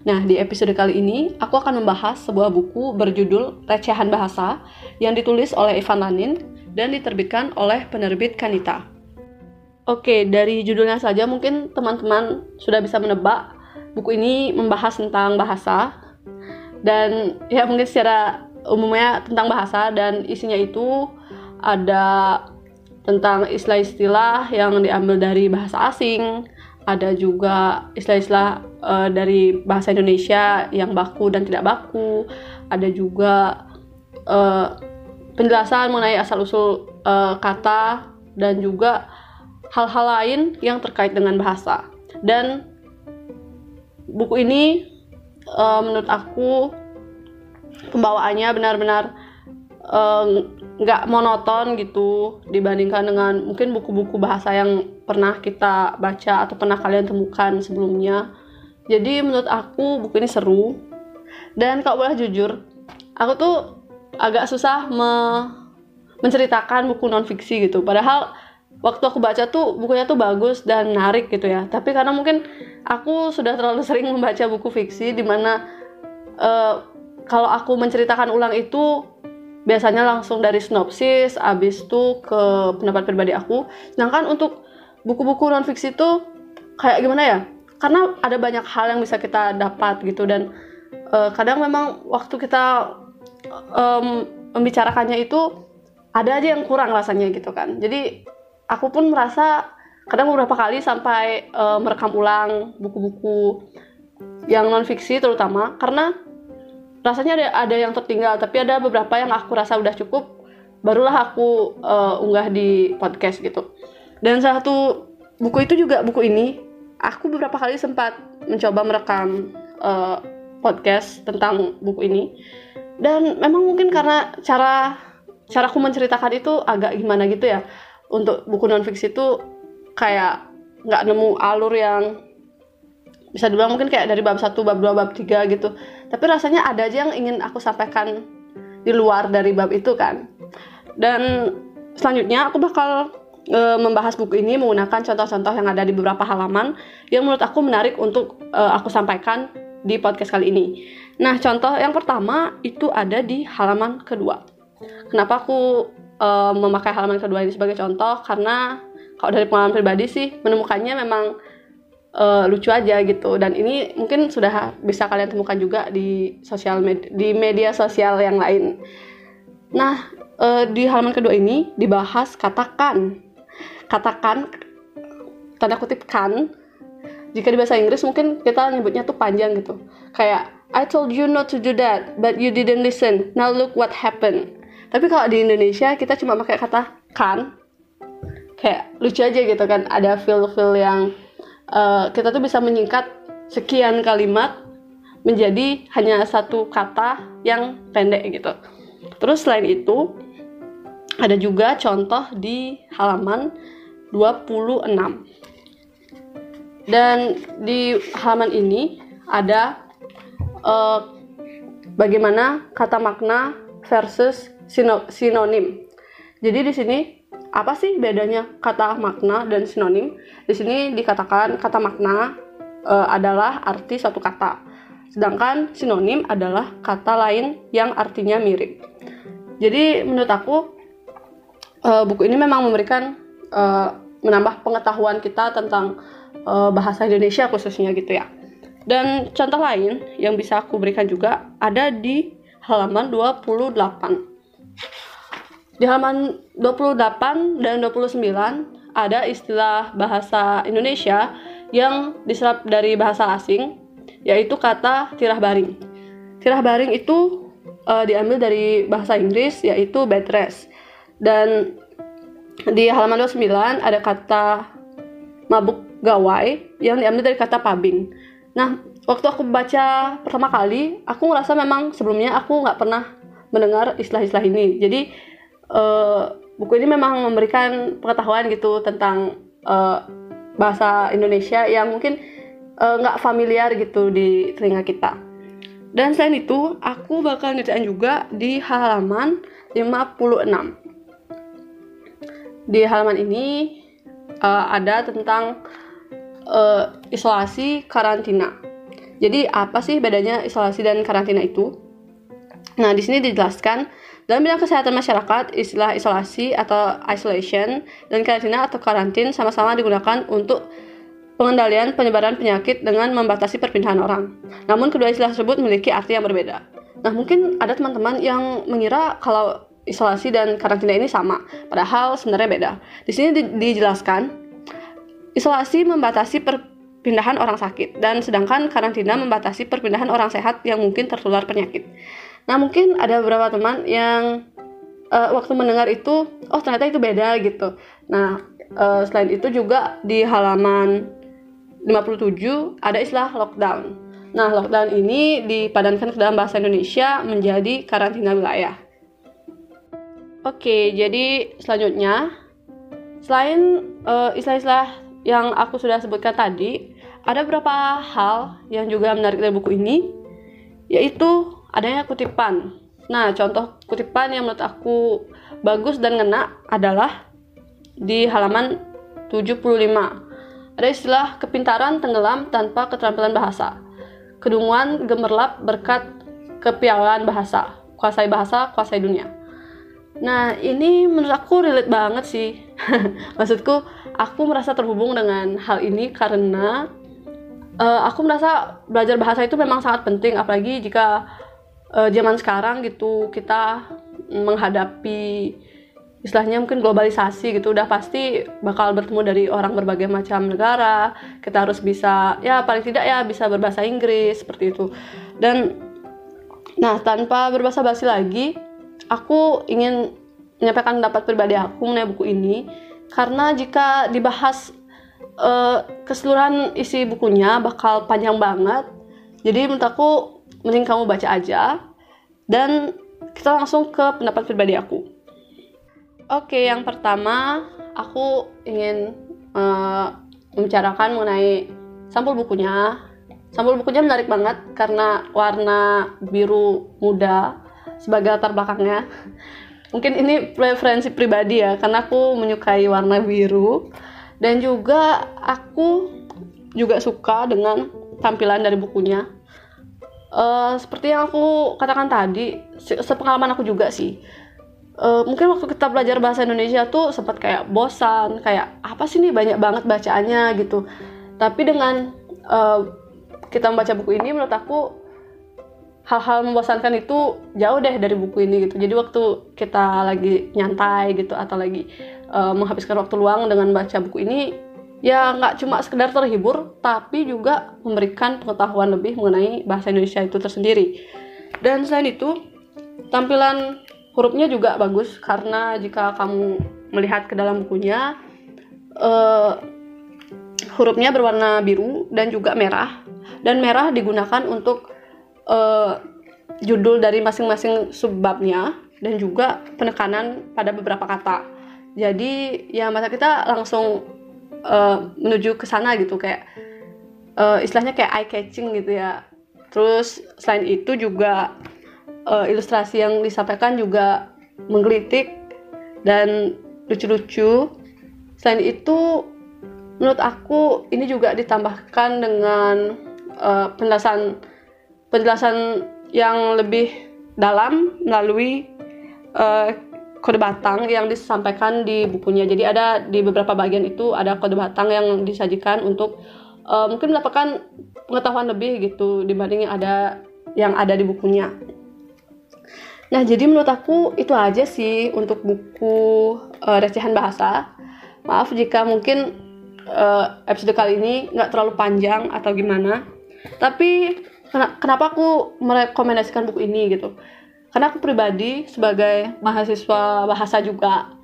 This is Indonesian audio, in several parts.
Nah, di episode kali ini, aku akan membahas sebuah buku berjudul Recehan Bahasa yang ditulis oleh Ivan Lanin dan diterbitkan oleh penerbit Kanita. Oke, dari judulnya saja mungkin teman-teman sudah bisa menebak buku ini membahas tentang bahasa dan ya mungkin secara umumnya tentang bahasa dan isinya itu ada tentang istilah-istilah yang diambil dari bahasa asing, ada juga istilah-istilah uh, dari bahasa Indonesia yang baku dan tidak baku. Ada juga uh, penjelasan mengenai asal usul uh, kata dan juga hal-hal lain yang terkait dengan bahasa. Dan buku ini uh, menurut aku pembawaannya benar-benar nggak monoton gitu dibandingkan dengan mungkin buku-buku bahasa yang pernah kita baca atau pernah kalian temukan sebelumnya. Jadi menurut aku buku ini seru. Dan kalau boleh jujur, aku tuh agak susah me menceritakan buku non fiksi gitu. Padahal waktu aku baca tuh bukunya tuh bagus dan menarik gitu ya. Tapi karena mungkin aku sudah terlalu sering membaca buku fiksi di mana uh, eh, kalau aku menceritakan ulang itu biasanya langsung dari sinopsis, abis itu ke pendapat pribadi aku. Sedangkan untuk buku-buku non fiksi itu kayak gimana ya karena ada banyak hal yang bisa kita dapat gitu dan uh, kadang memang waktu kita um, membicarakannya itu ada aja yang kurang rasanya gitu kan jadi aku pun merasa kadang beberapa kali sampai uh, merekam ulang buku-buku yang non fiksi terutama karena rasanya ada ada yang tertinggal tapi ada beberapa yang aku rasa udah cukup barulah aku uh, unggah di podcast gitu. Dan satu buku itu juga buku ini aku beberapa kali sempat mencoba merekam uh, podcast tentang buku ini. Dan memang mungkin karena cara cara aku menceritakan itu agak gimana gitu ya. Untuk buku non fiksi itu kayak nggak nemu alur yang bisa dibilang mungkin kayak dari bab satu bab dua bab tiga gitu tapi rasanya ada aja yang ingin aku sampaikan di luar dari bab itu kan dan selanjutnya aku bakal e, membahas buku ini menggunakan contoh-contoh yang ada di beberapa halaman yang menurut aku menarik untuk e, aku sampaikan di podcast kali ini. Nah, contoh yang pertama itu ada di halaman kedua. Kenapa aku e, memakai halaman kedua ini sebagai contoh? Karena kalau dari pengalaman pribadi sih menemukannya memang e, lucu aja gitu. Dan ini mungkin sudah bisa kalian temukan juga di sosial med di media sosial yang lain. Nah, e, di halaman kedua ini dibahas katakan. Katakan tanda kutip kan. Jika di bahasa Inggris mungkin kita nyebutnya tuh panjang gitu. Kayak I told you not to do that but you didn't listen. Now look what happened. Tapi kalau di Indonesia kita cuma pakai kata kan. Kayak lucu aja gitu kan. Ada feel-feel yang uh, kita tuh bisa menyingkat sekian kalimat menjadi hanya satu kata yang pendek gitu terus selain itu ada juga contoh di halaman 26. Dan di halaman ini ada uh, bagaimana kata makna versus sino sinonim. Jadi di sini apa sih bedanya kata makna dan sinonim? Di sini dikatakan kata makna uh, adalah arti satu kata. Sedangkan sinonim adalah kata lain yang artinya mirip. Jadi menurut aku uh, buku ini memang memberikan uh, menambah pengetahuan kita tentang uh, bahasa Indonesia khususnya gitu ya. Dan contoh lain yang bisa aku berikan juga ada di halaman 28. Di halaman 28 dan 29 ada istilah bahasa Indonesia yang diserap dari bahasa asing yaitu kata tirah baring. Tirah baring itu uh, diambil dari bahasa Inggris yaitu bed rest. Dan di halaman 29 ada kata mabuk gawai yang diambil dari kata pabing. Nah, waktu aku baca pertama kali, aku ngerasa memang sebelumnya aku nggak pernah mendengar istilah-istilah ini. Jadi uh, buku ini memang memberikan pengetahuan gitu tentang uh, bahasa Indonesia yang mungkin nggak uh, familiar gitu di telinga kita. Dan selain itu, aku bakal nyeritain juga di halaman 56. Di halaman ini uh, ada tentang uh, isolasi karantina. Jadi apa sih bedanya isolasi dan karantina itu? Nah, di sini dijelaskan dalam bidang kesehatan masyarakat, istilah isolasi atau isolation dan karantina atau karantin sama-sama digunakan untuk pengendalian penyebaran penyakit dengan membatasi perpindahan orang. Namun kedua istilah tersebut memiliki arti yang berbeda. Nah, mungkin ada teman-teman yang mengira kalau isolasi dan karantina ini sama, padahal sebenarnya beda. Di sini di, dijelaskan isolasi membatasi perpindahan orang sakit dan sedangkan karantina membatasi perpindahan orang sehat yang mungkin tertular penyakit. Nah, mungkin ada beberapa teman yang uh, waktu mendengar itu, oh ternyata itu beda gitu. Nah, uh, selain itu juga di halaman 57 ada istilah lockdown. Nah, lockdown ini dipadankan ke dalam bahasa Indonesia menjadi karantina wilayah. Oke, jadi selanjutnya selain uh, istilah-istilah yang aku sudah sebutkan tadi, ada beberapa hal yang juga menarik dari buku ini, yaitu adanya kutipan. Nah, contoh kutipan yang menurut aku bagus dan ngena adalah di halaman 75 ada istilah kepintaran tenggelam tanpa keterampilan bahasa. Kedunguan gemerlap berkat kepiawaian bahasa. Kuasai bahasa, kuasai dunia. Nah, ini menurut aku relate banget sih. Maksudku, aku merasa terhubung dengan hal ini karena uh, aku merasa belajar bahasa itu memang sangat penting, apalagi jika uh, zaman sekarang gitu kita menghadapi istilahnya mungkin globalisasi gitu udah pasti bakal bertemu dari orang berbagai macam negara. Kita harus bisa ya paling tidak ya bisa berbahasa Inggris seperti itu. Dan nah tanpa berbahasa basi lagi aku ingin menyampaikan pendapat pribadi aku mengenai buku ini. Karena jika dibahas uh, keseluruhan isi bukunya bakal panjang banget. Jadi menurut aku mending kamu baca aja dan kita langsung ke pendapat pribadi aku Oke, yang pertama aku ingin uh, membicarakan mengenai sampul bukunya. Sampul bukunya menarik banget karena warna biru muda sebagai latar belakangnya. Mungkin ini preferensi pribadi ya, karena aku menyukai warna biru dan juga aku juga suka dengan tampilan dari bukunya. Uh, seperti yang aku katakan tadi, sepengalaman aku juga sih. Uh, mungkin waktu kita belajar bahasa Indonesia tuh sempat kayak bosan kayak apa sih nih banyak banget bacaannya? gitu. Tapi dengan uh, kita membaca buku ini menurut aku hal-hal membosankan itu jauh deh dari buku ini gitu. Jadi waktu kita lagi nyantai gitu atau lagi uh, menghabiskan waktu luang dengan baca buku ini ya nggak cuma sekedar terhibur tapi juga memberikan pengetahuan lebih mengenai bahasa Indonesia itu tersendiri. Dan selain itu tampilan hurufnya juga bagus karena jika kamu melihat ke dalam bukunya uh, hurufnya berwarna biru dan juga merah. Dan merah digunakan untuk uh, judul dari masing-masing subbabnya dan juga penekanan pada beberapa kata. Jadi ya mata kita langsung uh, menuju ke sana gitu kayak uh, istilahnya kayak eye catching gitu ya terus selain itu juga uh, ilustrasi yang disampaikan juga menggelitik dan lucu-lucu. Selain itu, menurut aku ini juga ditambahkan dengan uh, penjelasan penjelasan yang lebih dalam melalui uh, kode batang yang disampaikan di bukunya. Jadi ada di beberapa bagian itu ada kode batang yang disajikan untuk uh, mungkin mendapatkan pengetahuan lebih gitu dibanding yang ada yang ada di bukunya. Nah, jadi menurut aku itu aja sih untuk buku uh, recehan bahasa. Maaf jika mungkin uh, episode kali ini nggak terlalu panjang atau gimana. Tapi kenapa aku merekomendasikan buku ini gitu? Karena aku pribadi sebagai mahasiswa bahasa juga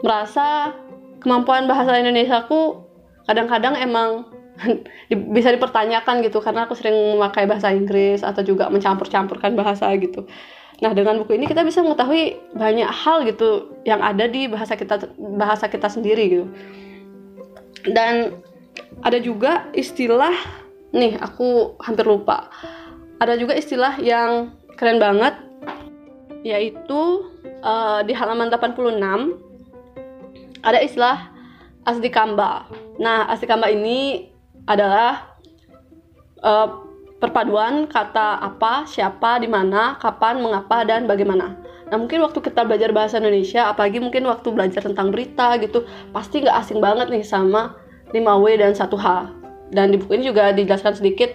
merasa kemampuan bahasa Indonesia aku kadang-kadang emang bisa dipertanyakan gitu karena aku sering memakai bahasa Inggris atau juga mencampur-campurkan bahasa gitu. Nah, dengan buku ini kita bisa mengetahui banyak hal gitu yang ada di bahasa kita bahasa kita sendiri gitu. Dan ada juga istilah nih aku hampir lupa. Ada juga istilah yang keren banget yaitu uh, di halaman 86 ada istilah asdikamba. Nah, asdikamba ini adalah uh, perpaduan kata apa, siapa, di mana, kapan, mengapa, dan bagaimana. Nah, mungkin waktu kita belajar bahasa Indonesia, apalagi mungkin waktu belajar tentang berita gitu, pasti nggak asing banget nih sama 5W dan 1H. Dan di buku ini juga dijelaskan sedikit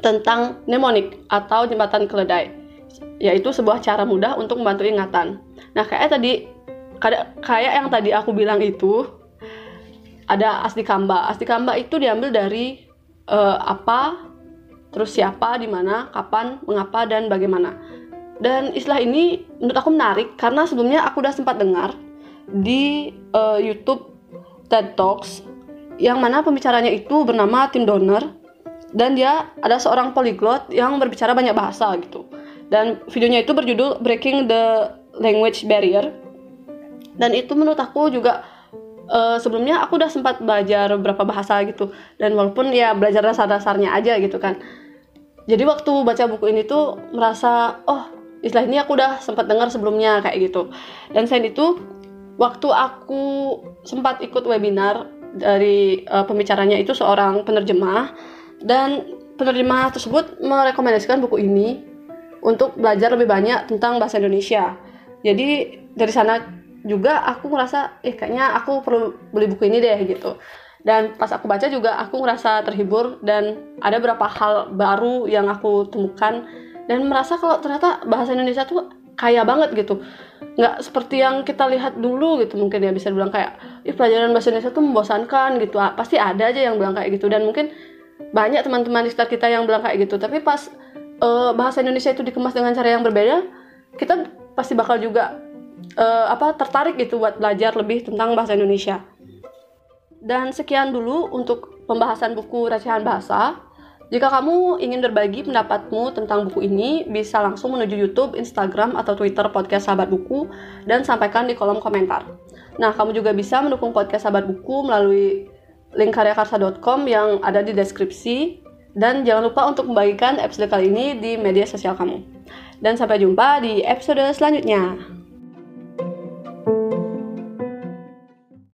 tentang mnemonik atau jembatan keledai, yaitu sebuah cara mudah untuk membantu ingatan. Nah, kayak tadi kayak yang tadi aku bilang itu ada asli kamba. Asli kamba itu diambil dari uh, apa, terus siapa, di mana, kapan, mengapa dan bagaimana. Dan istilah ini menurut aku menarik karena sebelumnya aku udah sempat dengar di uh, YouTube TED Talks yang mana pembicaranya itu bernama Tim Donner dan dia ada seorang polyglot yang berbicara banyak bahasa gitu. Dan videonya itu berjudul Breaking the Language Barrier. Dan itu menurut aku juga uh, sebelumnya aku udah sempat belajar beberapa bahasa gitu. Dan walaupun ya belajar dasar-dasarnya aja gitu kan. Jadi waktu baca buku ini tuh merasa oh istilah ini aku udah sempat dengar sebelumnya kayak gitu. Dan selain itu waktu aku sempat ikut webinar dari uh, pembicaranya itu seorang penerjemah. Dan penerjemah tersebut merekomendasikan buku ini untuk belajar lebih banyak tentang bahasa Indonesia. Jadi dari sana juga aku ngerasa eh kayaknya aku perlu beli buku ini deh gitu. Dan pas aku baca juga aku ngerasa terhibur dan ada beberapa hal baru yang aku temukan dan merasa kalau ternyata bahasa Indonesia tuh kaya banget gitu. Nggak seperti yang kita lihat dulu gitu mungkin ya bisa dibilang kayak Ih, pelajaran bahasa Indonesia tuh membosankan gitu. Pasti ada aja yang bilang kayak gitu dan mungkin banyak teman-teman di sekitar kita yang bilang kayak gitu. Tapi pas uh, bahasa Indonesia itu dikemas dengan cara yang berbeda kita pasti bakal juga uh, apa tertarik gitu buat belajar lebih tentang bahasa Indonesia. Dan sekian dulu untuk pembahasan buku recehan bahasa. Jika kamu ingin berbagi pendapatmu tentang buku ini, bisa langsung menuju YouTube, Instagram, atau Twitter podcast Sahabat Buku dan sampaikan di kolom komentar. Nah, kamu juga bisa mendukung podcast Sahabat Buku melalui link karyakarsa.com yang ada di deskripsi dan jangan lupa untuk membagikan episode kali ini di media sosial kamu. Dan sampai jumpa di episode selanjutnya.